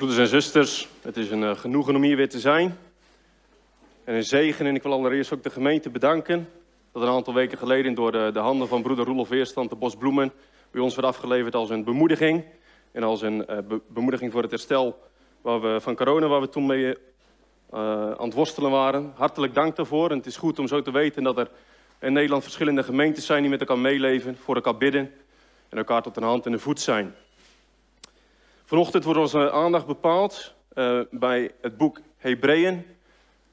Broeders en zusters, het is een uh, genoegen om hier weer te zijn. En een zegen. En ik wil allereerst ook de gemeente bedanken. Dat een aantal weken geleden door de, de handen van broeder Roelof Weerstand de Bosbloemen bij ons werd afgeleverd als een bemoediging. En als een be bemoediging voor het herstel waar we, van corona, waar we toen mee uh, aan het worstelen waren. Hartelijk dank daarvoor. En het is goed om zo te weten dat er in Nederland verschillende gemeentes zijn die met elkaar meeleven, voor elkaar bidden en elkaar tot een hand en een voet zijn. Vanochtend wordt onze aandacht bepaald uh, bij het boek Hebreeën.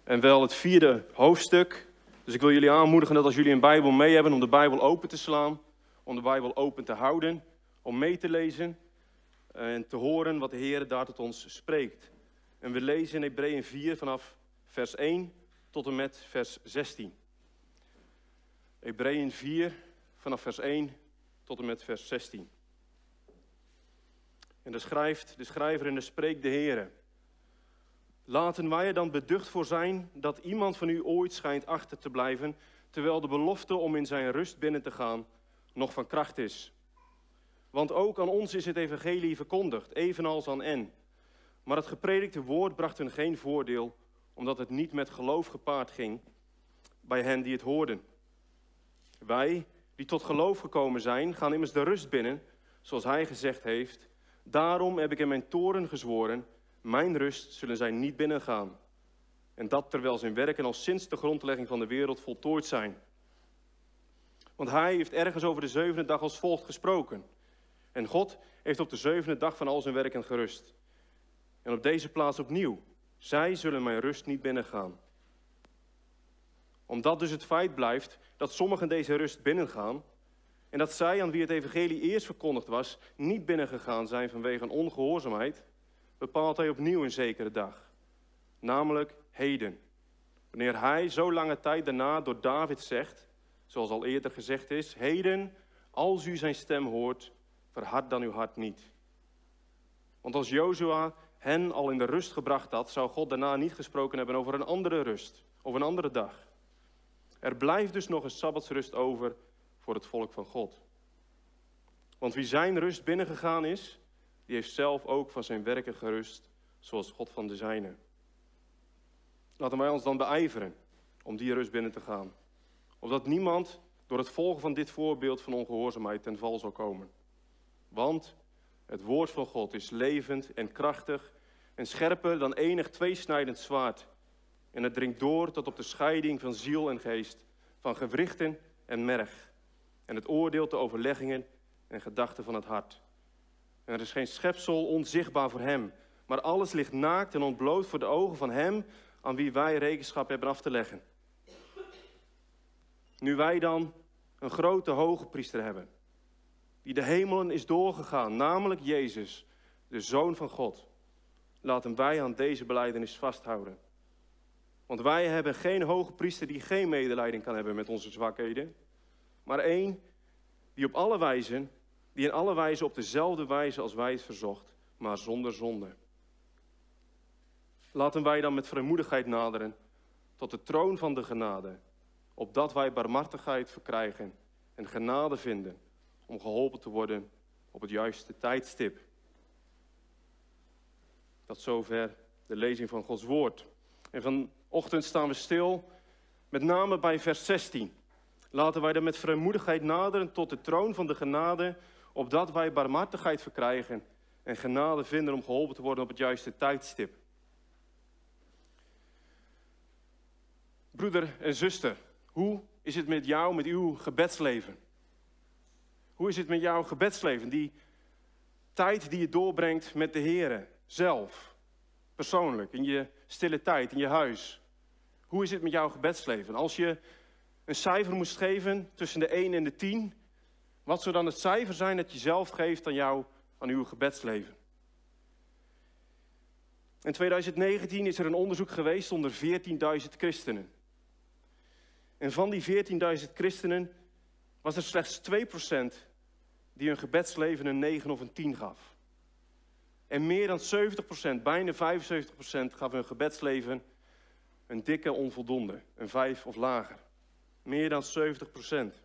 En wel het vierde hoofdstuk. Dus ik wil jullie aanmoedigen dat als jullie een Bijbel mee hebben, om de Bijbel open te slaan. Om de Bijbel open te houden. Om mee te lezen. En te horen wat de Heer daar tot ons spreekt. En we lezen in Hebreeën 4 vanaf vers 1 tot en met vers 16. Hebreeën 4 vanaf vers 1 tot en met vers 16. En de schrijft de schrijver en de spreekt de Heer. Laten wij er dan beducht voor zijn dat iemand van u ooit schijnt achter te blijven, terwijl de belofte om in zijn rust binnen te gaan nog van kracht is. Want ook aan ons is het evangelie verkondigd, evenals aan en. Maar het gepredikte woord bracht hun geen voordeel, omdat het niet met geloof gepaard ging bij hen die het hoorden. Wij, die tot geloof gekomen zijn, gaan immers de rust binnen, zoals hij gezegd heeft. Daarom heb ik in mijn toren gezworen, mijn rust zullen zij niet binnengaan. En dat terwijl zijn werken al sinds de grondlegging van de wereld voltooid zijn. Want hij heeft ergens over de zevende dag als volgt gesproken. En God heeft op de zevende dag van al zijn werken gerust. En op deze plaats opnieuw. Zij zullen mijn rust niet binnengaan. Omdat dus het feit blijft dat sommigen deze rust binnengaan, en dat zij aan wie het evangelie eerst verkondigd was, niet binnengegaan zijn vanwege een ongehoorzaamheid, bepaalt hij opnieuw een zekere dag. Namelijk heden. Wanneer hij zo lange tijd daarna door David zegt, zoals al eerder gezegd is, heden, als u zijn stem hoort, verhard dan uw hart niet. Want als Jozua hen al in de rust gebracht had, zou God daarna niet gesproken hebben over een andere rust, of een andere dag. Er blijft dus nog een sabbatsrust over voor het volk van God. Want wie zijn rust binnengegaan is, die heeft zelf ook van zijn werken gerust, zoals God van de zijne. Laten wij ons dan beijveren om die rust binnen te gaan. Opdat niemand door het volgen van dit voorbeeld van ongehoorzaamheid ten val zal komen. Want het woord van God is levend en krachtig en scherper dan enig tweesnijdend zwaard. En het dringt door tot op de scheiding van ziel en geest, van gewrichten en merg en het oordeelt de overleggingen en gedachten van het hart. En er is geen schepsel onzichtbaar voor hem, maar alles ligt naakt en ontbloot voor de ogen van hem aan wie wij rekenschap hebben af te leggen. Nu wij dan een grote hoge priester hebben, die de hemelen is doorgegaan, namelijk Jezus, de Zoon van God, laten wij aan deze beleidenis vasthouden. Want wij hebben geen hoge priester die geen medelijden kan hebben met onze zwakheden maar één die op alle wijzen, die in alle wijzen op dezelfde wijze als wij het verzocht, maar zonder zonde. Laten wij dan met vrijmoedigheid naderen tot de troon van de genade, opdat wij barmhartigheid verkrijgen en genade vinden om geholpen te worden op het juiste tijdstip. Tot zover de lezing van Gods woord. En vanochtend staan we stil, met name bij vers 16. Laten wij dan met vrijmoedigheid naderen tot de troon van de genade, opdat wij barmhartigheid verkrijgen en genade vinden om geholpen te worden op het juiste tijdstip. Broeder en zuster, hoe is het met jou, met uw gebedsleven? Hoe is het met jouw gebedsleven? Die tijd die je doorbrengt met de Heer zelf, persoonlijk, in je stille tijd, in je huis. Hoe is het met jouw gebedsleven? Als je een cijfer moest geven tussen de 1 en de 10, wat zou dan het cijfer zijn dat je zelf geeft aan, jou, aan uw gebedsleven? In 2019 is er een onderzoek geweest onder 14.000 christenen. En van die 14.000 christenen was er slechts 2% die hun gebedsleven een 9 of een 10 gaf. En meer dan 70%, bijna 75% gaf hun gebedsleven een dikke onvoldoende, een 5 of lager. Meer dan 70 procent.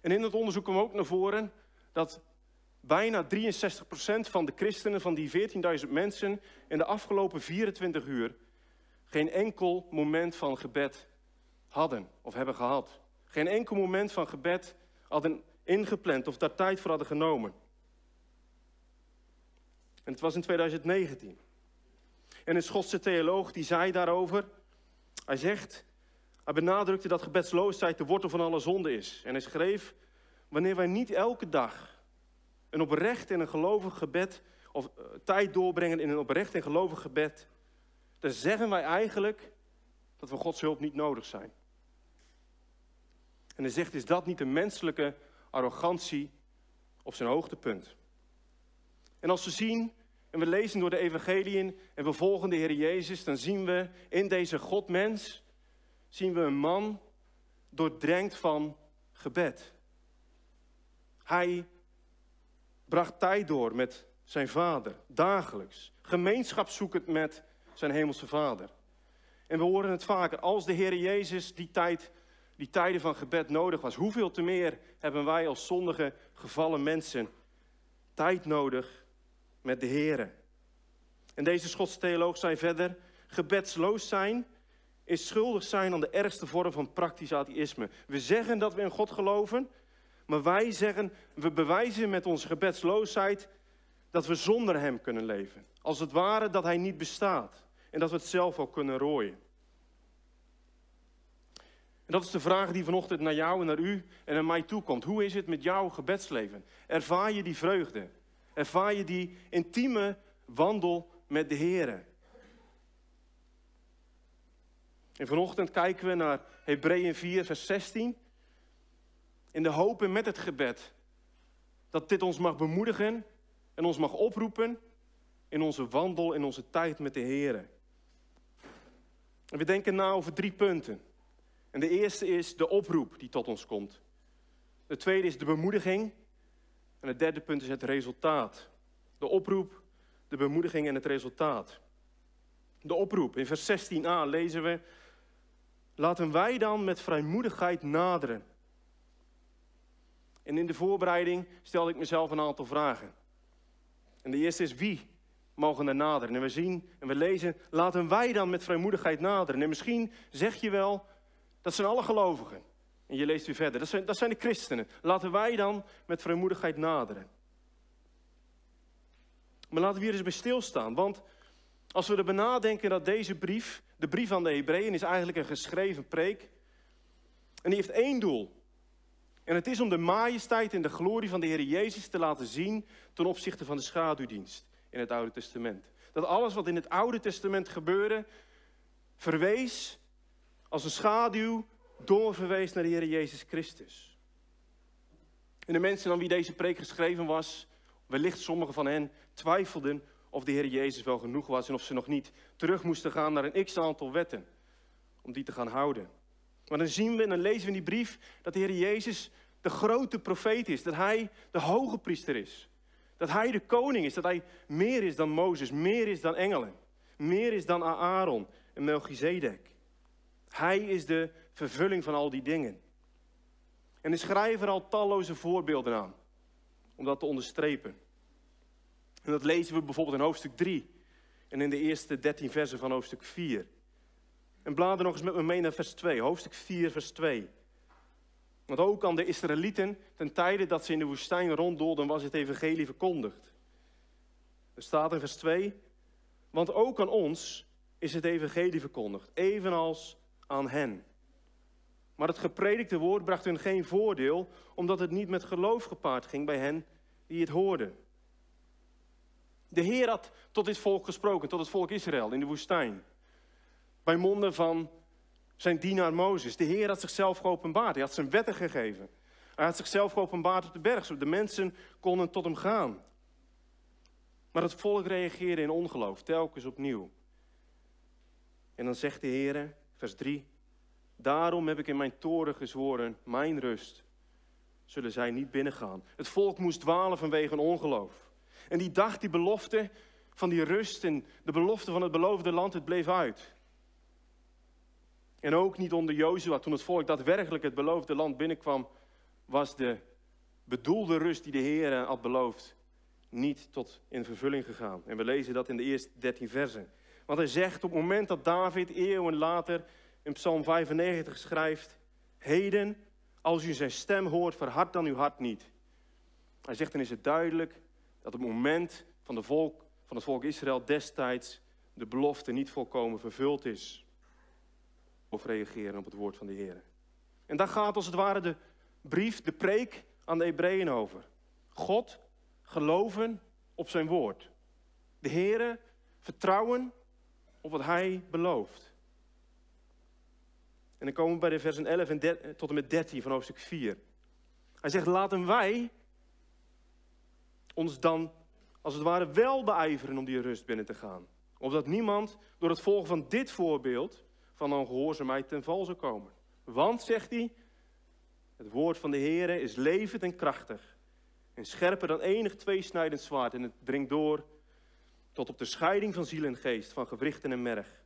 En in het onderzoek kwam ook naar voren dat bijna 63% van de christenen, van die 14.000 mensen, in de afgelopen 24 uur geen enkel moment van gebed hadden of hebben gehad. Geen enkel moment van gebed hadden ingepland of daar tijd voor hadden genomen. En het was in 2019. En een Schotse theoloog die zei daarover, hij zegt, hij benadrukte dat gebedsloosheid de wortel van alle zonde is. En hij schreef, wanneer wij niet elke dag een oprecht en een gelovig gebed, of uh, tijd doorbrengen in een oprecht en gelovig gebed, dan zeggen wij eigenlijk dat we Gods hulp niet nodig zijn. En hij zegt, is dat niet een menselijke arrogantie op zijn hoogtepunt? En als we zien en we lezen door de evangeliën en we volgen de Heer Jezus, dan zien we in deze Godmens, zien we een man doordrenkt van gebed. Hij bracht tijd door met zijn vader, dagelijks. Gemeenschap zoekend met zijn hemelse vader. En we horen het vaker, als de Heer Jezus die, tijd, die tijden van gebed nodig was, hoeveel te meer hebben wij als zondige, gevallen mensen tijd nodig met de Heer. En deze Schotse theoloog zei verder, gebedsloos zijn is schuldig zijn aan de ergste vorm van praktisch atheïsme. We zeggen dat we in God geloven, maar wij zeggen, we bewijzen met onze gebedsloosheid dat we zonder Hem kunnen leven. Als het ware dat Hij niet bestaat en dat we het zelf ook kunnen rooien. En dat is de vraag die vanochtend naar jou en naar u en naar mij toekomt. Hoe is het met jouw gebedsleven? Ervaar je die vreugde? Ervaar je die intieme wandel met de Heer? En vanochtend kijken we naar Hebreeën 4, vers 16. In de hoop en met het gebed dat dit ons mag bemoedigen en ons mag oproepen in onze wandel, in onze tijd met de Heer. En we denken na over drie punten. En de eerste is de oproep die tot ons komt. De tweede is de bemoediging. En het derde punt is het resultaat. De oproep, de bemoediging en het resultaat. De oproep. In vers 16a lezen we: Laten wij dan met vrijmoedigheid naderen. En in de voorbereiding stelde ik mezelf een aantal vragen. En de eerste is wie mogen er naderen? En we zien en we lezen, laten wij dan met vrijmoedigheid naderen. En misschien zeg je wel, dat zijn alle gelovigen. En je leest weer verder, dat zijn, dat zijn de christenen. Laten wij dan met vrijmoedigheid naderen. Maar laten we hier eens bij stilstaan, want als we erbij nadenken dat deze brief, de brief aan de Hebreeën, is eigenlijk een geschreven preek. En die heeft één doel. En het is om de majesteit en de glorie van de Heer Jezus te laten zien ten opzichte van de schaduwdienst in het Oude Testament. Dat alles wat in het Oude Testament gebeurde, verwees als een schaduw doorverwees naar de Heer Jezus Christus. En de mensen aan wie deze preek geschreven was, wellicht sommigen van hen twijfelden of de Heer Jezus wel genoeg was en of ze nog niet terug moesten gaan naar een x-aantal wetten om die te gaan houden. Maar dan zien we en dan lezen we in die brief dat de Heer Jezus de grote profeet is, dat Hij de hoge priester is, dat Hij de koning is, dat Hij meer is dan Mozes, meer is dan engelen, meer is dan Aaron en Melchizedek. Hij is de vervulling van al die dingen. En de schrijver al talloze voorbeelden aan, om dat te onderstrepen. En dat lezen we bijvoorbeeld in hoofdstuk 3 en in de eerste 13 versen van hoofdstuk 4. En blader nog eens met me mee naar vers 2, hoofdstuk 4, vers 2. Want ook aan de Israëlieten, ten tijde dat ze in de woestijn ronddoolden, was het evangelie verkondigd. Er staat in vers 2, want ook aan ons is het evangelie verkondigd, evenals aan hen. Maar het gepredikte woord bracht hun geen voordeel, omdat het niet met geloof gepaard ging bij hen die het hoorden. De Heer had tot dit volk gesproken, tot het volk Israël in de woestijn. Bij monden van zijn dienaar Mozes. De Heer had zichzelf geopenbaard. Hij had zijn wetten gegeven. Hij had zichzelf geopenbaard op de berg, zodat de mensen konden tot hem gaan. Maar het volk reageerde in ongeloof, telkens opnieuw. En dan zegt de Heer, vers 3, Daarom heb ik in mijn toren gezworen, mijn rust zullen zij niet binnengaan. Het volk moest dwalen vanwege ongeloof. En die dag, die belofte van die rust en de belofte van het beloofde land, het bleef uit. En ook niet onder Jozua, toen het volk daadwerkelijk het beloofde land binnenkwam, was de bedoelde rust die de Heer had beloofd niet tot in vervulling gegaan. En we lezen dat in de eerste 13 versen. Want hij zegt op het moment dat David eeuwen later in Psalm 95 schrijft: Heden, als u zijn stem hoort, verhard dan uw hart niet. Hij zegt dan is het duidelijk dat op het moment van, de volk, van het volk Israël destijds de belofte niet volkomen vervuld is. Of reageren op het woord van de Heer. En daar gaat als het ware de brief, de preek aan de Hebreeën over. God geloven op zijn woord. De Heere vertrouwen op wat hij belooft. En dan komen we bij de versen 11 en tot en met 13 van hoofdstuk 4. Hij zegt, laten wij ons dan als het ware wel beijveren om die rust binnen te gaan. Opdat niemand door het volgen van dit voorbeeld van ongehoorzaamheid ten val zou komen. Want, zegt hij, het woord van de Heere is levend en krachtig en scherper dan enig tweesnijdend zwaard. En het dringt door tot op de scheiding van ziel en geest, van gewrichten en merg.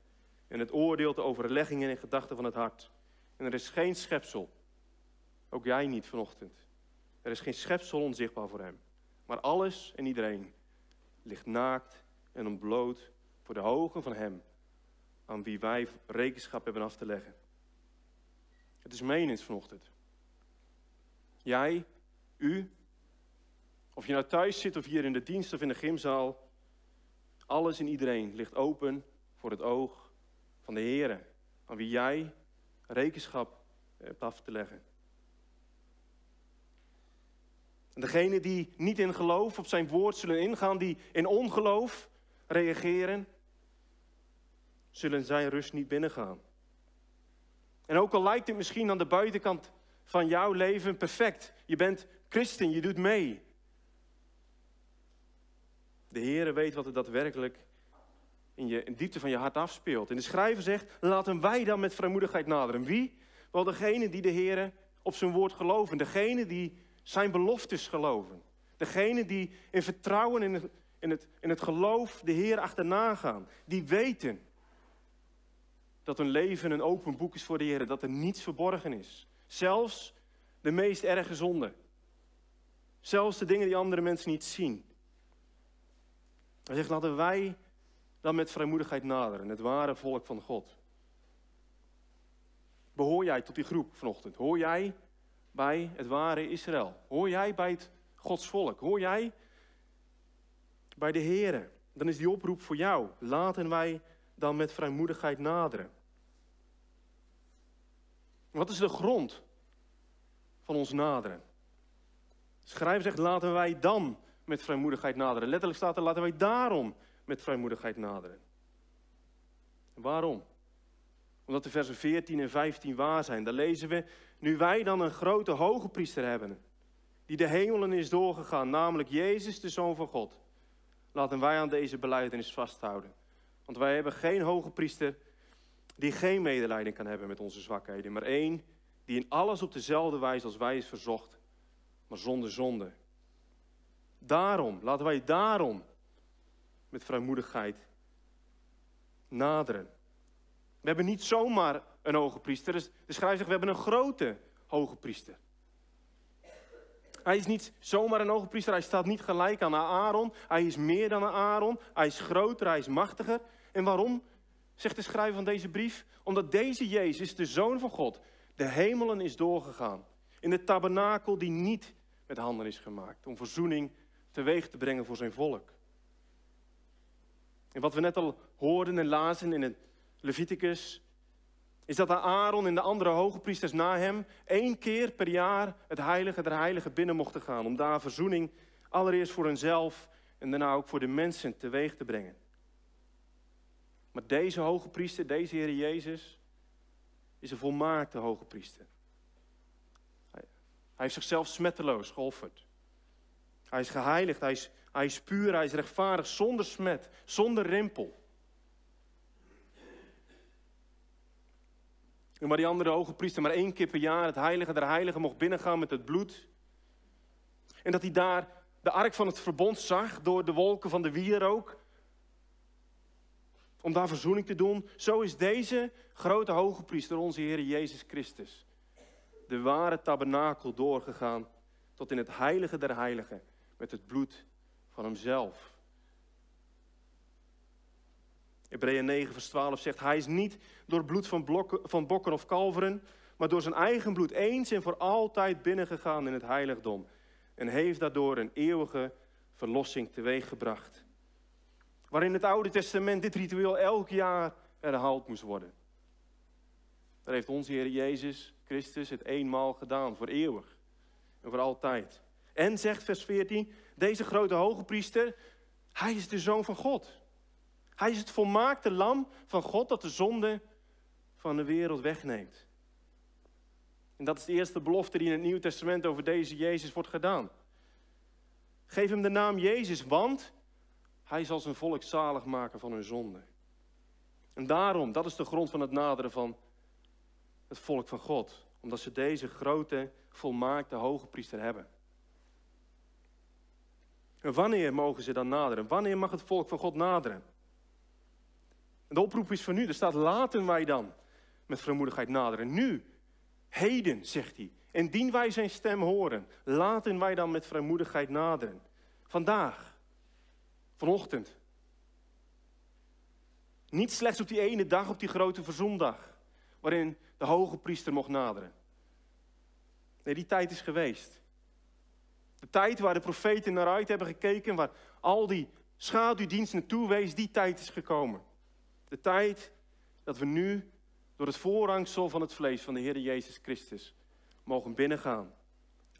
En het oordeelt de overleggingen en gedachten van het hart. En er is geen schepsel, ook jij niet vanochtend. Er is geen schepsel onzichtbaar voor hem. Maar alles en iedereen ligt naakt en ontbloot voor de ogen van hem, aan wie wij rekenschap hebben af te leggen. Het is menens vanochtend. Jij, u, of je nou thuis zit of hier in de dienst of in de gymzaal. Alles en iedereen ligt open voor het oog van de Heer, aan wie jij rekenschap hebt af te leggen. En degenen die niet in geloof op zijn woord zullen ingaan, die in ongeloof reageren, zullen zijn rust niet binnengaan. En ook al lijkt het misschien aan de buitenkant van jouw leven perfect, je bent christen, je doet mee. De Heere weet wat er daadwerkelijk in, je, in de diepte van je hart afspeelt. En de schrijver zegt, laten wij dan met vrijmoedigheid naderen. Wie? Wel degene die de Heere op zijn woord geloven. Degene die zijn beloftes geloven. Degene die in vertrouwen in het, in het, in het geloof de Heer achterna gaan. Die weten dat hun leven een open boek is voor de Heer. Dat er niets verborgen is. Zelfs de meest erge zonde. Zelfs de dingen die andere mensen niet zien. Hij zegt, laten wij dan met vrijmoedigheid naderen, het ware volk van God. Behoor jij tot die groep vanochtend? Hoor jij bij het ware Israël? Hoor jij bij het Gods volk? Hoor jij bij de Here? Dan is die oproep voor jou. Laten wij dan met vrijmoedigheid naderen. Wat is de grond van ons naderen? Schrijf zegt, laten wij dan met vrijmoedigheid naderen. Letterlijk staat er, laten wij daarom met vrijmoedigheid naderen. waarom? Omdat de versen 14 en 15 waar zijn. Daar lezen we, nu wij dan een grote hoge priester hebben, die de hemelen is doorgegaan, namelijk Jezus, de Zoon van God. Laten wij aan deze beleidenis vasthouden. Want wij hebben geen hoge priester die geen medelijden kan hebben met onze zwakheden, maar één die in alles op dezelfde wijze als wij is verzocht, maar zonder zonde. Daarom, laten wij daarom met vrijmoedigheid naderen. We hebben niet zomaar een hoge priester. Dus de schrijver zegt, we hebben een grote hoge priester. Hij is niet zomaar een hoge priester, hij staat niet gelijk aan Aaron. Hij is meer dan Aaron, hij is groter, hij is machtiger. En waarom, zegt de schrijver van deze brief? Omdat deze Jezus, de Zoon van God, de hemelen is doorgegaan. In de tabernakel die niet met handen is gemaakt. Om verzoening teweeg te brengen voor zijn volk. En wat we net al hoorden en lazen in het Leviticus, is dat Aaron en de andere hoge priesters na hem één keer per jaar het heilige der heiligen binnen mochten gaan. Om daar verzoening allereerst voor hunzelf en daarna ook voor de mensen teweeg te brengen. Maar deze hoge priester, deze Heer Jezus, is een volmaakte hoge priester. Hij heeft zichzelf smetteloos geofferd. Hij is geheiligd, hij is, hij is puur, hij is rechtvaardig, zonder smet, zonder rimpel. En maar die andere hoge priester maar één keer per jaar het heilige der heiligen mocht binnengaan met het bloed. En dat hij daar de ark van het verbond zag door de wolken van de wierook. Om daar verzoening te doen. Zo is deze grote hoge priester, onze Heer Jezus Christus, de ware tabernakel doorgegaan tot in het heilige der heiligen met het bloed van hemzelf. Hebreeën 9, vers 12 zegt, hij is niet door bloed van, blokken, van bokken of kalveren, maar door zijn eigen bloed eens en voor altijd binnengegaan in het heiligdom. En heeft daardoor een eeuwige verlossing teweeggebracht. Waarin het Oude Testament dit ritueel elk jaar herhaald moest worden. Daar heeft onze Heer Jezus Christus het eenmaal gedaan, voor eeuwig en voor altijd. En zegt vers 14, deze grote hoge priester, hij is de zoon van God. Hij is het volmaakte lam van God dat de zonde van de wereld wegneemt. En dat is de eerste belofte die in het Nieuwe Testament over deze Jezus wordt gedaan. Geef hem de naam Jezus, want hij zal zijn volk zalig maken van hun zonde. En daarom, dat is de grond van het naderen van het volk van God. Omdat ze deze grote, volmaakte hoge priester hebben. En wanneer mogen ze dan naderen? Wanneer mag het volk van God naderen? De oproep is van nu. Er staat laten wij dan met vermoedigheid naderen. Nu, heden, zegt hij. Indien wij zijn stem horen, laten wij dan met vrijmoedigheid naderen. Vandaag, vanochtend. Niet slechts op die ene dag, op die grote verzondag, waarin de hoge priester mocht naderen. Nee, die tijd is geweest. De tijd waar de profeten naar uit hebben gekeken, waar al die schaduwdienst naartoe wees, die tijd is gekomen. De tijd dat we nu door het voorhangsel van het vlees van de Heer Jezus Christus mogen binnengaan.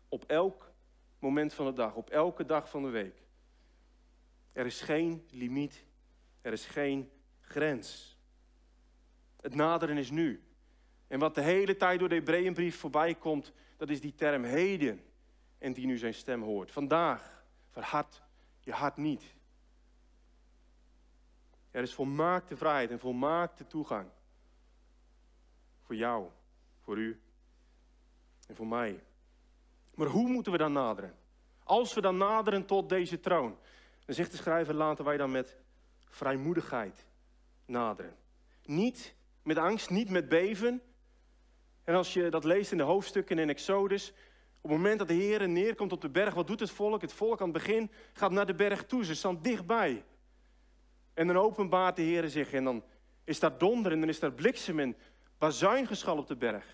Op elk moment van de dag, op elke dag van de week. Er is geen limiet, er is geen grens. Het naderen is nu. En wat de hele tijd door de Hebreeënbrief voorbij komt, dat is die term heden. En die nu zijn stem hoort. Vandaag, verhard je hart niet. Er is volmaakte vrijheid en volmaakte toegang. Voor jou, voor u en voor mij. Maar hoe moeten we dan naderen? Als we dan naderen tot deze troon, dan zegt de schrijver, laten wij dan met vrijmoedigheid naderen. Niet met angst, niet met beven. En als je dat leest in de hoofdstukken in Exodus, op het moment dat de Heer neerkomt op de berg, wat doet het volk? Het volk aan het begin gaat naar de berg toe, ze staan dichtbij. En dan openbaart de Heer zich en dan is daar donder en dan is daar bliksem en bazuingeschal op de berg.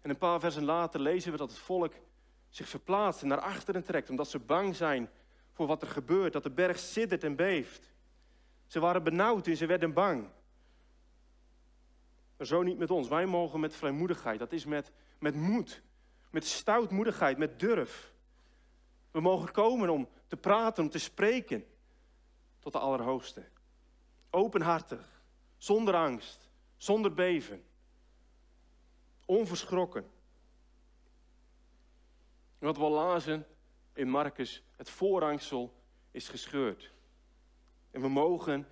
En een paar versen later lezen we dat het volk zich verplaatst en naar achteren trekt, omdat ze bang zijn voor wat er gebeurt, dat de berg siddert en beeft. Ze waren benauwd en ze werden bang. Maar zo niet met ons. Wij mogen met vrijmoedigheid, dat is met, met moed, met stoutmoedigheid, met durf. We mogen komen om te praten, om te spreken tot de Allerhoogste. Openhartig, zonder angst, zonder beven. Onverschrokken. wat we lazen in Marcus, het voorhangsel is gescheurd. En we mogen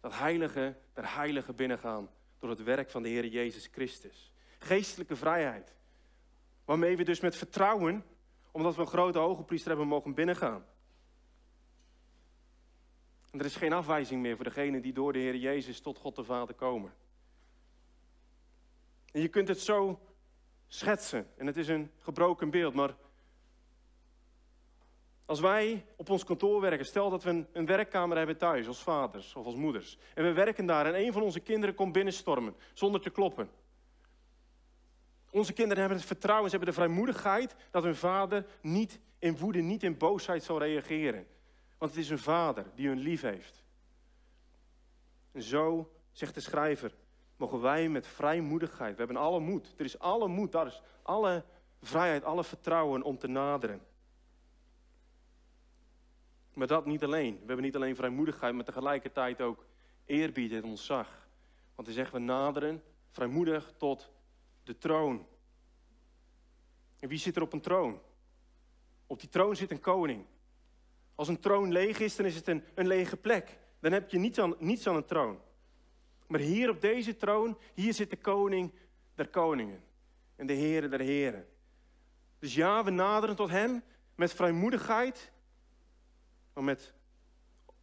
dat heilige der heilige binnengaan door het werk van de Heer Jezus Christus. Geestelijke vrijheid. Waarmee we dus met vertrouwen, omdat we een grote hoge priester hebben, mogen binnengaan. Er is geen afwijzing meer voor degenen die door de Heer Jezus tot God de Vader komen. En je kunt het zo schetsen, en het is een gebroken beeld, maar als wij op ons kantoor werken, stel dat we een, een, werkkamer hebben thuis als vaders of als moeders. En we werken daar en een van onze kinderen komt binnenstormen zonder te kloppen. Onze kinderen hebben het vertrouwen, ze hebben de vrijmoedigheid dat hun vader niet in woede, niet in boosheid zal reageren. Want het is een vader die hun lief heeft. En zo, zegt de schrijver, mogen wij met vrijmoedigheid, we hebben alle moed, er is alle moed, daar is alle vrijheid, alle vertrouwen om te naderen. Maar dat niet alleen. We hebben niet alleen vrijmoedigheid, maar tegelijkertijd ook eerbied en ontzag. Want hij zegt, we naderen vrijmoedig tot de troon. En wie zit er op een troon? Op die troon zit een koning. Als een troon leeg is, dan is het een, een lege plek. Dan heb je niets aan, niets aan een troon. Maar hier op deze troon, hier zit de koning der koningen. En de heren der heren. Dus ja, we naderen tot hem met vrijmoedigheid, maar met,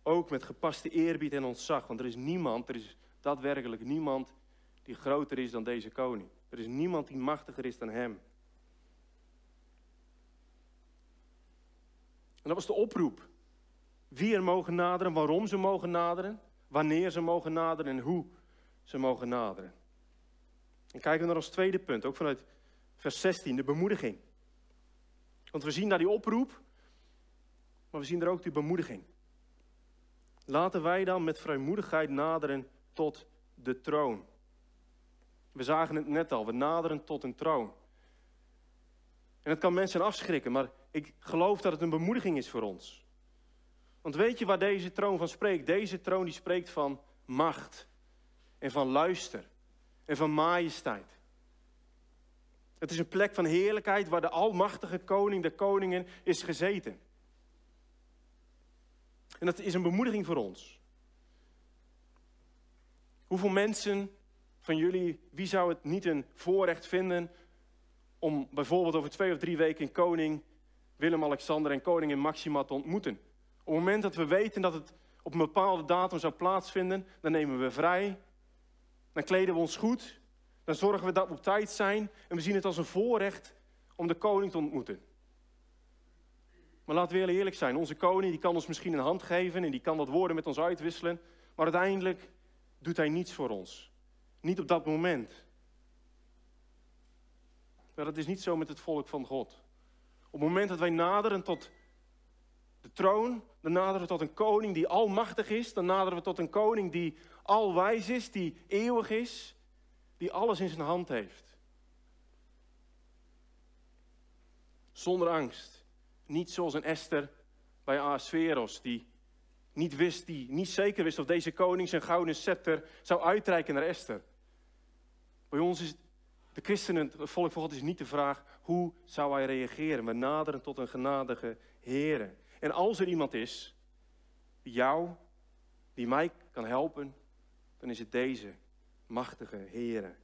ook met gepaste eerbied en ontzag. Want er is niemand, er is daadwerkelijk niemand die groter is dan deze koning. Er is niemand die machtiger is dan hem. Dat was de oproep. Wie er mogen naderen, waarom ze mogen naderen, wanneer ze mogen naderen en hoe ze mogen naderen. En kijken we naar ons tweede punt, ook vanuit vers 16, de bemoediging. Want we zien daar die oproep, maar we zien er ook die bemoediging. Laten wij dan met vrijmoedigheid naderen tot de troon. We zagen het net al, we naderen tot een troon. En het kan mensen afschrikken, maar ik geloof dat het een bemoediging is voor ons. Want weet je waar deze troon van spreekt? Deze troon die spreekt van macht en van luister en van majesteit. Het is een plek van heerlijkheid waar de almachtige koning de koningen is gezeten. En dat is een bemoediging voor ons. Hoeveel mensen van jullie, wie zou het niet een voorrecht vinden om bijvoorbeeld over twee of drie weken koning Willem-Alexander en koningin Maxima te ontmoeten? Op het moment dat we weten dat het op een bepaalde datum zou plaatsvinden, dan nemen we vrij, dan kleden we ons goed, dan zorgen we dat we op tijd zijn en we zien het als een voorrecht om de koning te ontmoeten. Maar laten we heel eerlijk zijn, onze koning die kan ons misschien een hand geven en die kan wat woorden met ons uitwisselen, maar uiteindelijk doet hij niets voor ons. Niet op dat moment. Maar dat is niet zo met het volk van God. Op het moment dat wij naderen tot de troon, dan naderen we tot een koning die almachtig is, dan naderen we tot een koning die alwijs is, die eeuwig is, die alles in zijn hand heeft. Zonder angst. Niet zoals een Esther bij Ahasveros, die niet wist, die niet zeker wist of deze koning zijn gouden scepter zou uitreiken naar Esther. Bij ons is de christenen, het volk van God, is niet de vraag hoe zou hij reageren. We naderen tot een genadige Heer. En als er iemand is die jou, die mij kan helpen, dan is het deze machtige Heer.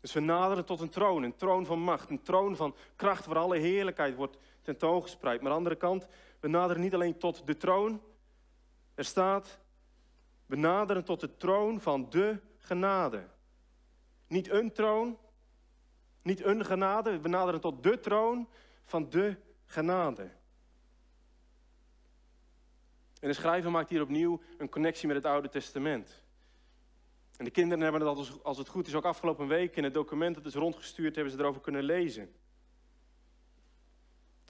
Dus we naderen tot een troon, een troon van macht, een troon van kracht waar alle heerlijkheid wordt tentoongespreid. Maar aan de andere kant, we naderen niet alleen tot de troon. Er staat, we naderen tot de troon van de genade. Niet een troon, niet een genade, we naderen tot de troon van de genade. En de schrijver maakt hier opnieuw een connectie met het Oude Testament. En de kinderen hebben het, als het goed is, ook afgelopen week in het document dat is rondgestuurd, hebben ze erover kunnen lezen.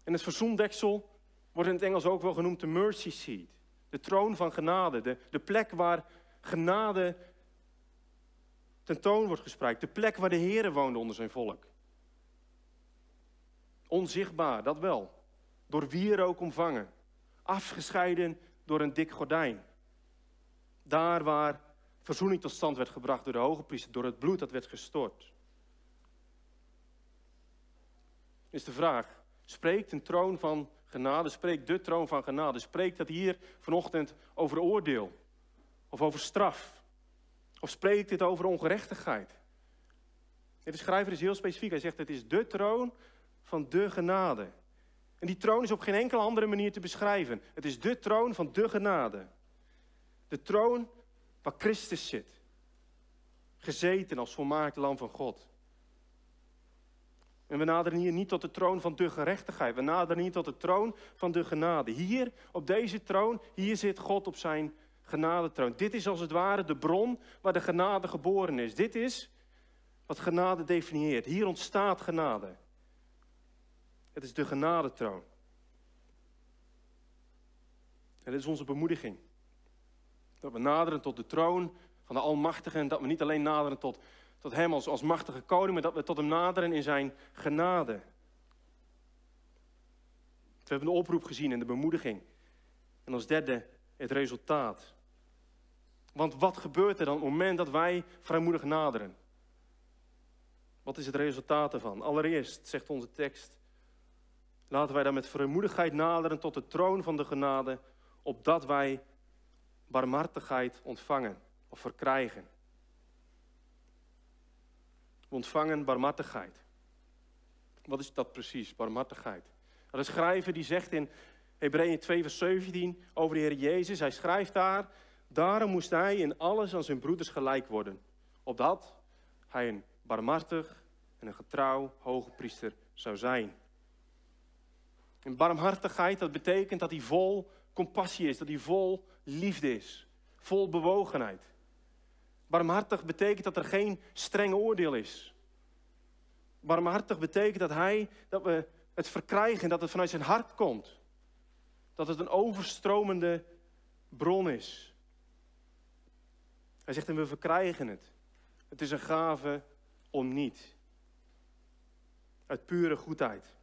En het verzoendeksel wordt in het Engels ook wel genoemd de mercy seat. De troon van genade, de, de plek waar genade tentoon wordt gespreid. De plek waar de Heer woonde onder zijn volk. Onzichtbaar, dat wel. Door wierook omvangen. Afgescheiden door een dik gordijn. Daar waar verzoening tot stand werd gebracht door de hoge priester, door het bloed dat werd gestort. Is de vraag, spreekt een troon van genade, spreekt de troon van genade, spreekt dat hier vanochtend over oordeel of over straf? Of spreekt dit over ongerechtigheid? De schrijver is heel specifiek. Hij zegt: Het is de troon van de genade. En die troon is op geen enkele andere manier te beschrijven. Het is de troon van de genade. De troon waar Christus zit. Gezeten als volmaakt lam van God. En we naderen hier niet tot de troon van de gerechtigheid. We naderen niet tot de troon van de genade. Hier, op deze troon, hier zit God op zijn genadetroon. Dit is als het ware de bron waar de genade geboren is. Dit is wat genade definieert. Hier ontstaat genade. Het is de genadetroon. En dit is onze bemoediging. Dat we naderen tot de troon van de Almachtige en dat we niet alleen naderen tot, tot Hem als, als machtige koning, maar dat we tot Hem naderen in Zijn genade. We hebben de oproep gezien en de bemoediging. En als derde het resultaat. Want wat gebeurt er dan op het moment dat wij vrijmoedig naderen? Wat is het resultaat ervan? Allereerst, zegt onze tekst, laten wij dan met vrijmoedigheid naderen tot de troon van de genade, opdat wij barmhartigheid ontvangen of verkrijgen. We ontvangen barmhartigheid. Wat is dat precies, barmhartigheid? De schrijver die zegt in Hebreeën 2 vers 17 over de Heer Jezus, hij schrijft daar, daarom moest hij in alles aan zijn broeders gelijk worden, opdat hij een barmhartig en een getrouw hoge priester zou zijn. En barmhartigheid, dat betekent dat hij vol compassie is, dat hij vol liefde is, vol bewogenheid. Barmhartig betekent dat er geen streng oordeel is. Barmhartig betekent dat hij, dat we het verkrijgen, dat het vanuit zijn hart komt. Dat het een overstromende bron is. Hij zegt, en we verkrijgen het. Het is een gave om niet. Uit pure goedheid.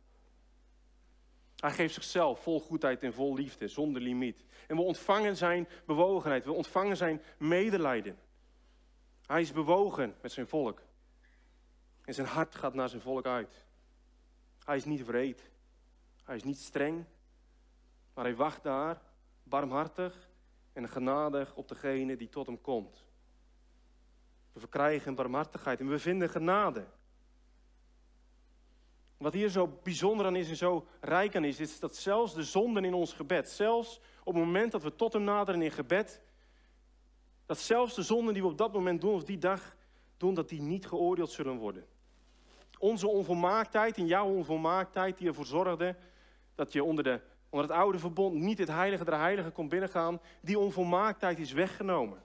Hij geeft zichzelf vol goedheid en vol liefde, zonder limiet. En we ontvangen zijn bewogenheid, we ontvangen zijn medelijden. Hij is bewogen met zijn volk. En zijn hart gaat naar zijn volk uit. Hij is niet wreed. Hij is niet streng. Maar hij wacht daar, barmhartig en genadig op degene die tot hem komt. We verkrijgen barmhartigheid en we vinden genade. Wat hier zo bijzonder aan is en zo rijk aan is, is dat zelfs de zonden in ons gebed, zelfs op het moment dat we tot hem naderen in gebed, dat zelfs de zonden die we op dat moment doen of die dag doen, dat die niet geoordeeld zullen worden. Onze onvolmaaktheid en jouw onvolmaaktheid die ervoor zorgde dat je onder, de, onder het oude verbond niet het heilige der heiligen kon binnengaan, die onvolmaaktheid is weggenomen.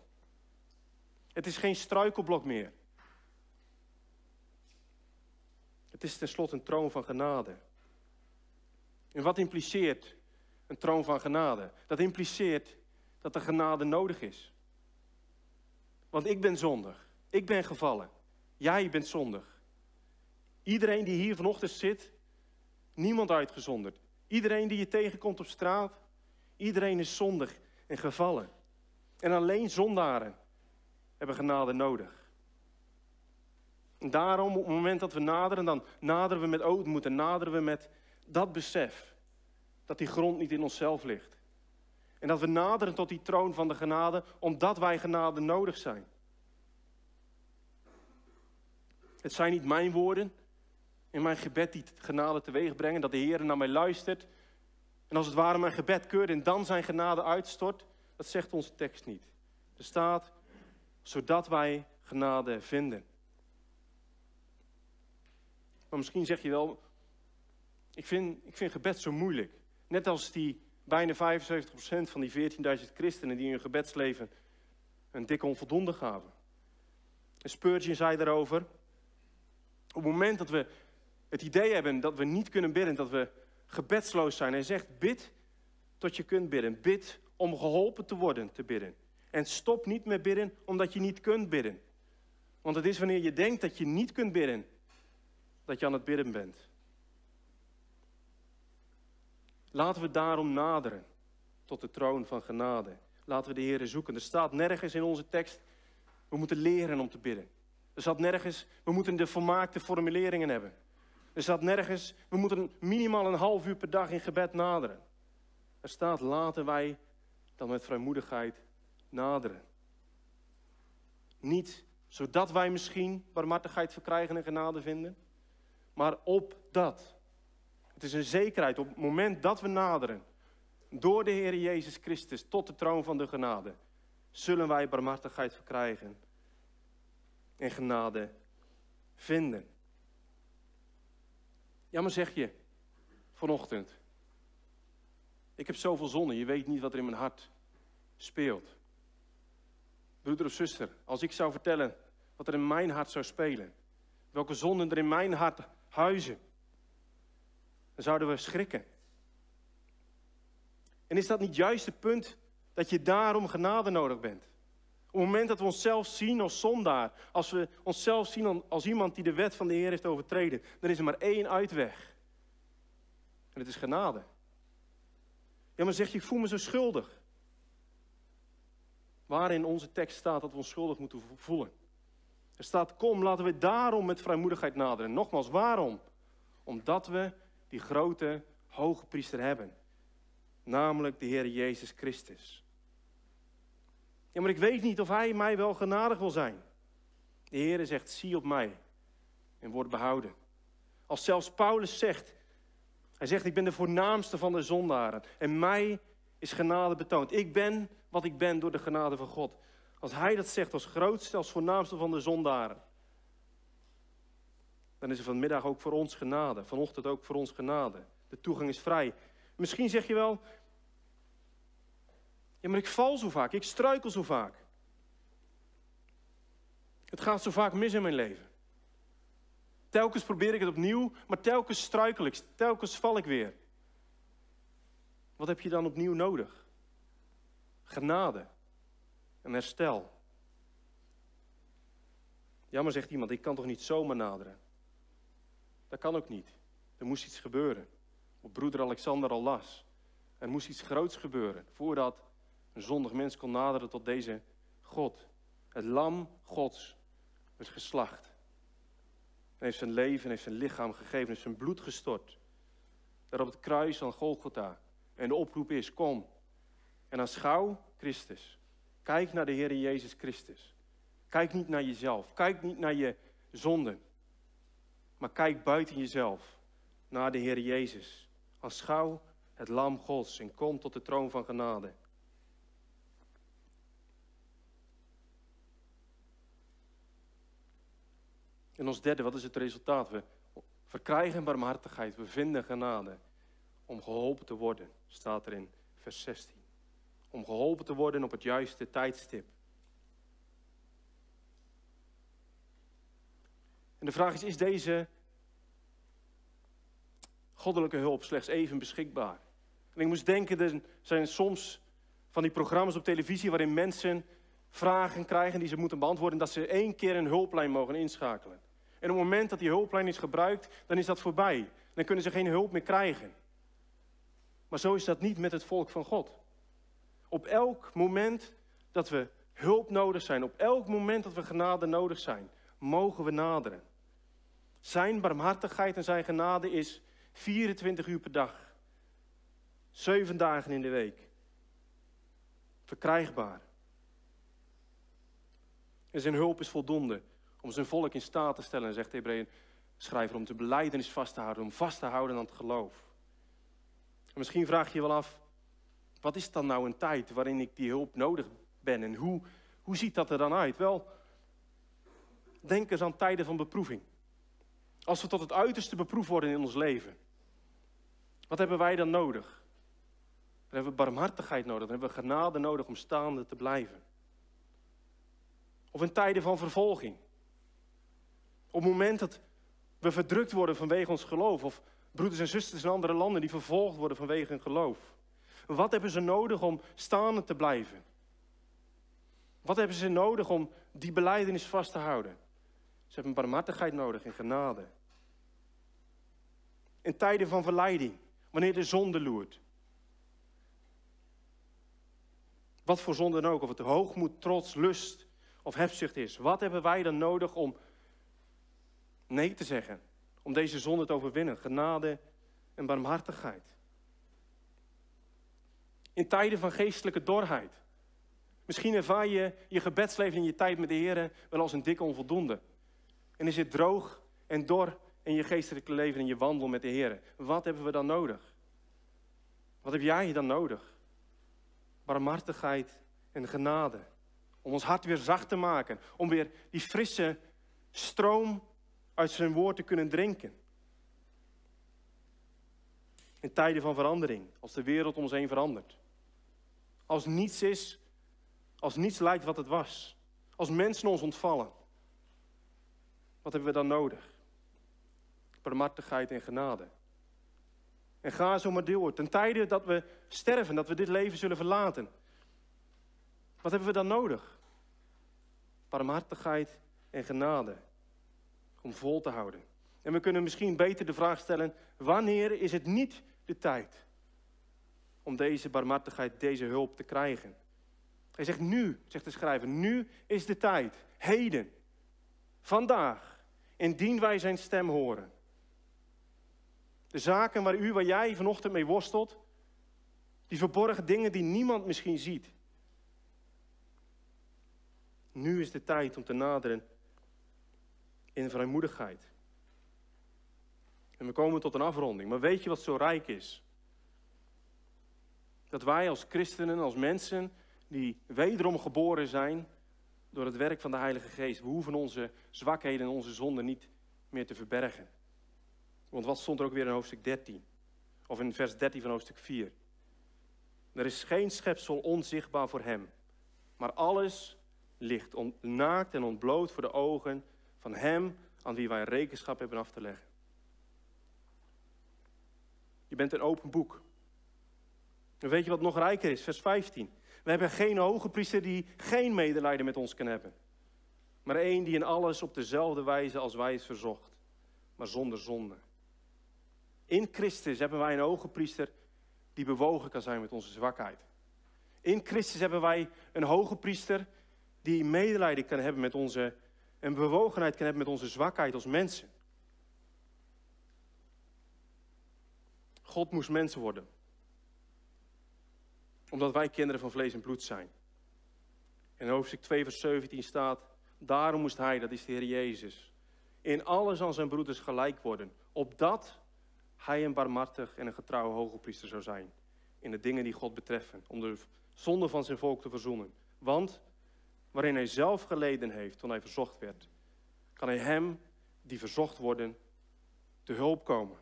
Het is geen struikelblok meer. Het is tenslotte een troon van genade. En wat impliceert een troon van genade? Dat impliceert dat er genade nodig is. Want ik ben zondig. Ik ben gevallen. Jij bent zondig. Iedereen die hier vanochtend zit, niemand uitgezonderd. Iedereen die je tegenkomt op straat, iedereen is zondig en gevallen. En alleen zondaren hebben genade nodig. En daarom, op het moment dat we naderen, dan naderen we met ootmoed en naderen we met dat besef dat die grond niet in onszelf ligt. En dat we naderen tot die troon van de genade, omdat wij genade nodig zijn. Het zijn niet mijn woorden in mijn gebed die genade teweeg brengen, dat de Heer naar mij luistert. En als het ware mijn gebed keurt en dan zijn genade uitstort, dat zegt onze tekst niet. Er staat, zodat wij genade vinden. Maar misschien zeg je wel, ik vind, ik vind gebed zo moeilijk. Net als die bijna 75% van die 14.000 christenen die hun gebedsleven een dikke onvoldoende gaven. En Spurgeon zei daarover, op het moment dat we het idee hebben dat we niet kunnen bidden, dat we gebedsloos zijn. Hij zegt, bid tot je kunt bidden. Bid om geholpen te worden te bidden. En stop niet met bidden omdat je niet kunt bidden. Want het is wanneer je denkt dat je niet kunt bidden, dat je aan het bidden bent. Laten we daarom naderen tot de troon van genade. Laten we de Heer zoeken. Er staat nergens in onze tekst, we moeten leren om te bidden. Er staat nergens, we moeten de volmaakte formuleringen hebben. Er staat nergens, we moeten minimaal een half uur per dag in gebed naderen. Er staat, laten wij dan met vrijmoedigheid naderen. Niet zodat wij misschien barmhartigheid verkrijgen en genade vinden, maar op dat. Het is een zekerheid op het moment dat we naderen, door de Heer Jezus Christus tot de troon van de genade, zullen wij barmhartigheid verkrijgen en genade vinden. Ja, maar zeg je vanochtend, ik heb zoveel zonde, je weet niet wat er in mijn hart speelt. Broeder of zuster, als ik zou vertellen wat er in mijn hart zou spelen, welke zonden er in mijn hart huizen, dan zouden we schrikken. En is dat niet juist het punt dat je daarom genade nodig bent? Op het moment dat we onszelf zien als zondaar, als we onszelf zien als iemand die de wet van de Heer heeft overtreden, dan is er maar één uitweg. En het is genade. Ja, maar zeg je, ik voel me zo schuldig. Waar in onze tekst staat dat we ons schuldig moeten voelen. Er staat, kom, laten we daarom met vrijmoedigheid naderen. Nogmaals, waarom? Omdat we die grote hoge priester hebben. Namelijk de Heer Jezus Christus. Ja, maar ik weet niet of hij mij wel genadig wil zijn. De Heer zegt, zie op mij en word behouden. Als zelfs Paulus zegt, hij zegt, ik ben de voornaamste van de zondaren. En mij is genade betoond. Ik ben wat ik ben door de genade van God. Als hij dat zegt als grootste, als voornaamste van de zondaren. Dan is er vanmiddag ook voor ons genade. Vanochtend ook voor ons genade. De toegang is vrij. Misschien zeg je wel, ja, maar ik val zo vaak, ik struikel zo vaak. Het gaat zo vaak mis in mijn leven. Telkens probeer ik het opnieuw, maar telkens struikel ik, telkens val ik weer. Wat heb je dan opnieuw nodig? Genade en herstel. Ja, maar zegt iemand, ik kan toch niet zomaar naderen? Dat kan ook niet. Er moest iets gebeuren. Wat broeder Alexander al las. Er moest iets groots gebeuren voordat een zondig mens kon naderen tot deze God. Het lam Gods werd geslacht. En heeft zijn leven, heeft zijn lichaam gegeven, heeft zijn bloed gestort. Daar op het kruis van Golgotha. En de oproep is, kom en aanschouw Christus. Kijk naar de Heer Jezus Christus. Kijk niet naar jezelf. Kijk niet naar je zonden. Maar kijk buiten jezelf naar de Heer Jezus. Aanschouw het lam Gods en kom tot de troon van genade. En ons derde, wat is het resultaat? We verkrijgen barmhartigheid, we vinden genade om geholpen te worden, staat er in vers 16. Om geholpen te worden op het juiste tijdstip. En de vraag is, is deze goddelijke hulp slechts even beschikbaar? En ik moest denken, er zijn soms van die programma's op televisie waarin mensen vragen krijgen die ze moeten beantwoorden, dat ze één keer een hulplijn mogen inschakelen. En op het moment dat die hulplijn is gebruikt, dan is dat voorbij. Dan kunnen ze geen hulp meer krijgen. Maar zo is dat niet met het volk van God. Op elk moment dat we hulp nodig zijn, op elk moment dat we genade nodig zijn, mogen we naderen. Zijn barmhartigheid en zijn genade is 24 uur per dag. Zeven dagen in de week. Verkrijgbaar. En zijn hulp is voldoende om zijn volk in staat te stellen, zegt de Hebreeën schrijver, om de beleidenis vast te houden, om vast te houden aan het geloof. En misschien vraag je je wel af, wat is dan nou een tijd waarin ik die hulp nodig ben en hoe, hoe ziet dat er dan uit? Wel, denk eens aan tijden van beproeving. Als we tot het uiterste beproefd worden in ons leven, wat hebben wij dan nodig? Dan hebben we barmhartigheid nodig, dan hebben we genade nodig om staande te blijven. Of in tijden van vervolging. Op het moment dat we verdrukt worden vanwege ons geloof, of broeders en zusters in andere landen die vervolgd worden vanwege hun geloof. Wat hebben ze nodig om staande te blijven? Wat hebben ze nodig om die beleidenis vast te houden? Ze hebben barmhartigheid nodig en genade. In tijden van verleiding, wanneer de zonde loert. Wat voor zonde dan ook, of het hoogmoed, trots, lust of hebzucht is. Wat hebben wij dan nodig om nee te zeggen. Om deze zonde te overwinnen. Genade en barmhartigheid. In tijden van geestelijke dorheid. Misschien ervaar je je gebedsleven in je tijd met de Heer wel als een dikke onvoldoende. En is het droog en dor in je geestelijke leven en je wandel met de Heer. Wat hebben we dan nodig? Wat heb jij dan nodig? Barmhartigheid en genade. Om ons hart weer zacht te maken. Om weer die frisse stroom uit zijn woord te kunnen drinken. In tijden van verandering, als de wereld om ons heen verandert. Als niets is, als niets lijkt wat het was. Als mensen ons ontvallen. Wat hebben we dan nodig? Barmhartigheid en genade. En ga zo maar door. Ten tijde dat we sterven, dat we dit leven zullen verlaten. Wat hebben we dan nodig? Barmhartigheid en genade om vol te houden. En we kunnen misschien beter de vraag stellen: wanneer is het niet de tijd om deze barmhartigheid, deze hulp te krijgen? Hij zegt nu, zegt de schrijver, nu is de tijd, heden, vandaag, indien wij zijn stem horen. De zaken waar u, waar jij vanochtend mee worstelt, die verborgen dingen die niemand misschien ziet. Nu is de tijd om te naderen in vrijmoedigheid. En we komen tot een afronding. Maar weet je wat zo rijk is? Dat wij als christenen, als mensen die wederom geboren zijn door het werk van de Heilige Geest, we hoeven onze zwakheden en onze zonden niet meer te verbergen. Want wat stond er ook weer in hoofdstuk 13? of in vers 13 van hoofdstuk 4. Er is geen schepsel onzichtbaar voor hem, maar alles ligt naakt en ontbloot voor de ogen van hem aan wie wij rekenschap hebben af te leggen. Je bent een open boek. En weet je wat nog rijker is? Vers 15. We hebben geen hoge priester die geen medelijden met ons kan hebben. Maar één die in alles op dezelfde wijze als wij is verzocht, maar zonder zonde. In Christus hebben wij een hoge priester die bewogen kan zijn met onze zwakheid. In Christus hebben wij een hoge priester die medelijden kan hebben met onze en bewogenheid kan hebben met onze zwakheid als mensen. God moest mensen worden. Omdat wij kinderen van vlees en bloed zijn. In hoofdstuk 2, vers 17 staat: Daarom moest hij, dat is de Heer Jezus, in alles aan zijn broeders gelijk worden, opdat hij een barmhartig en een getrouwe hoge priester zou zijn. In de dingen die God betreffen, om de zonde van zijn volk te verzoenen. Want waarin hij zelf geleden heeft toen hij verzocht werd, kan hij hem die verzocht worden te hulp komen.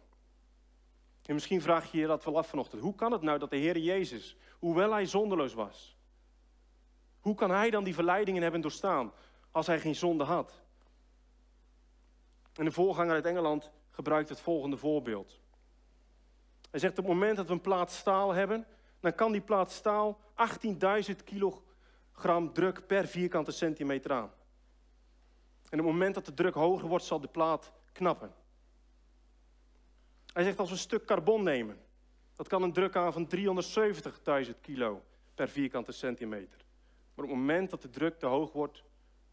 En misschien vraag je je dat wel af vanochtend. Hoe kan het nou dat de Heer Jezus, hoewel hij zonderloos was, hoe kan hij dan die verleidingen hebben doorstaan als hij geen zonde had? En de voorganger uit Engeland gebruikt het volgende voorbeeld. Hij zegt op het moment dat we een plaat staal hebben, dan kan die plaat staal 18.000 kilogram druk per vierkante centimeter aan. En op het moment dat de druk hoger wordt, zal de plaat knappen. Hij zegt als we een stuk carbon nemen, dat kan een druk aan van 370.000 kilo per vierkante centimeter. Maar op het moment dat de druk te hoog wordt,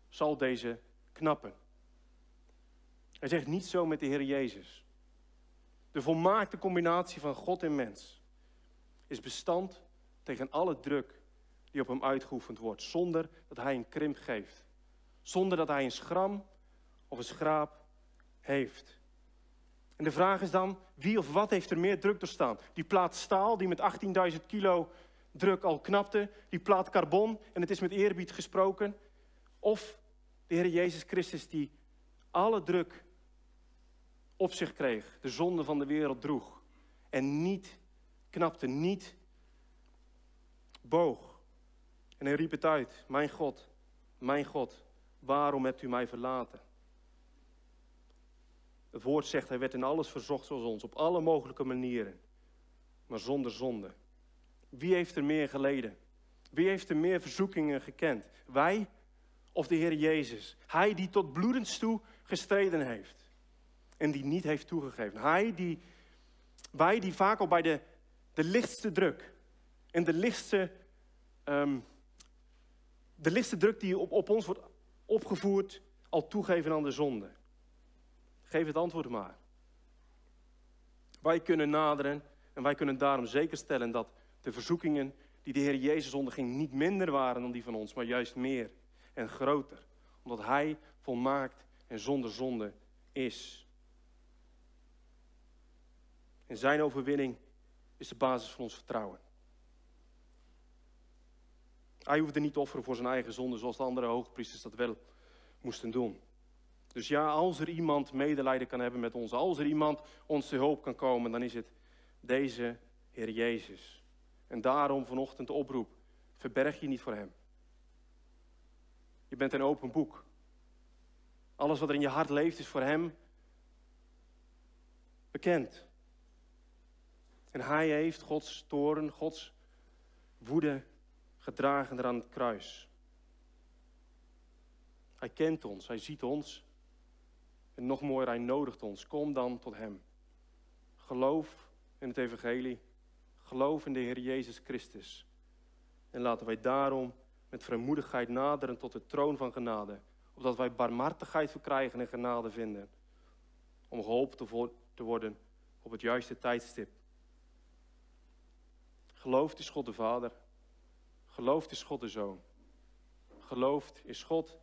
zal deze knappen. Hij zegt niet zo met de Heer Jezus. De volmaakte combinatie van God en mens is bestand tegen alle druk die op hem uitgeoefend wordt, zonder dat hij een krimp geeft. Zonder dat hij een schram of een schraap heeft. En de vraag is dan, wie of wat heeft er meer druk doorstaan? Die plaat staal die met 18.000 kilo druk al knapte, die plaat carbon, en het is met eerbied gesproken, of de Heer Jezus Christus die alle druk op zich kreeg, de zonde van de wereld droeg en niet knapte, niet boog. En hij riep het uit, mijn God, mijn God, waarom hebt u mij verlaten? Het woord zegt, hij werd in alles verzocht zoals ons, op alle mogelijke manieren, maar zonder zonde. Wie heeft er meer geleden? Wie heeft er meer verzoekingen gekend? Wij of de Heer Jezus? Hij die tot bloedens toe gestreden heeft en die niet heeft toegegeven. Hij die, wij die vaak al bij de, de lichtste druk en de lichtste, ehm, de lichtste druk die op, op ons wordt opgevoerd, al toegeven aan de zonde. Geef het antwoord maar. Wij kunnen naderen en wij kunnen daarom zeker stellen dat de verzoekingen die de Heer Jezus onderging niet minder waren dan die van ons, maar juist meer en groter. Omdat Hij volmaakt en zonder zonde is. En Zijn overwinning is de basis van ons vertrouwen. Hij hoefde niet te offeren voor zijn eigen zonde zoals de andere hoogpriesters dat wel moesten doen. Dus ja, als er iemand medelijden kan hebben met ons, als er iemand ons te hulp kan komen, dan is het deze Heer Jezus. En daarom vanochtend de oproep, verberg je niet voor Hem. Je bent een open boek. Alles wat er in je hart leeft is voor Hem bekend. En Hij heeft Gods toren, Gods woede gedragen aan het kruis. Hij kent ons, Hij ziet ons. En nog mooier, Hij nodigt ons. Kom dan tot Hem. Geloof in het Evangelie. Geloof in de Heer Jezus Christus. En laten wij daarom met vrijmoedigheid naderen tot de troon van genade. Opdat wij barmhartigheid verkrijgen en genade vinden. Om geholpen te worden op het juiste tijdstip. Gelooft is God de Vader. Gelooft is God de Zoon. Gelooft is God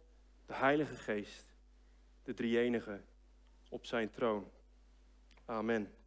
de Heilige Geest, de drie-enige, op zijn troon. Amen.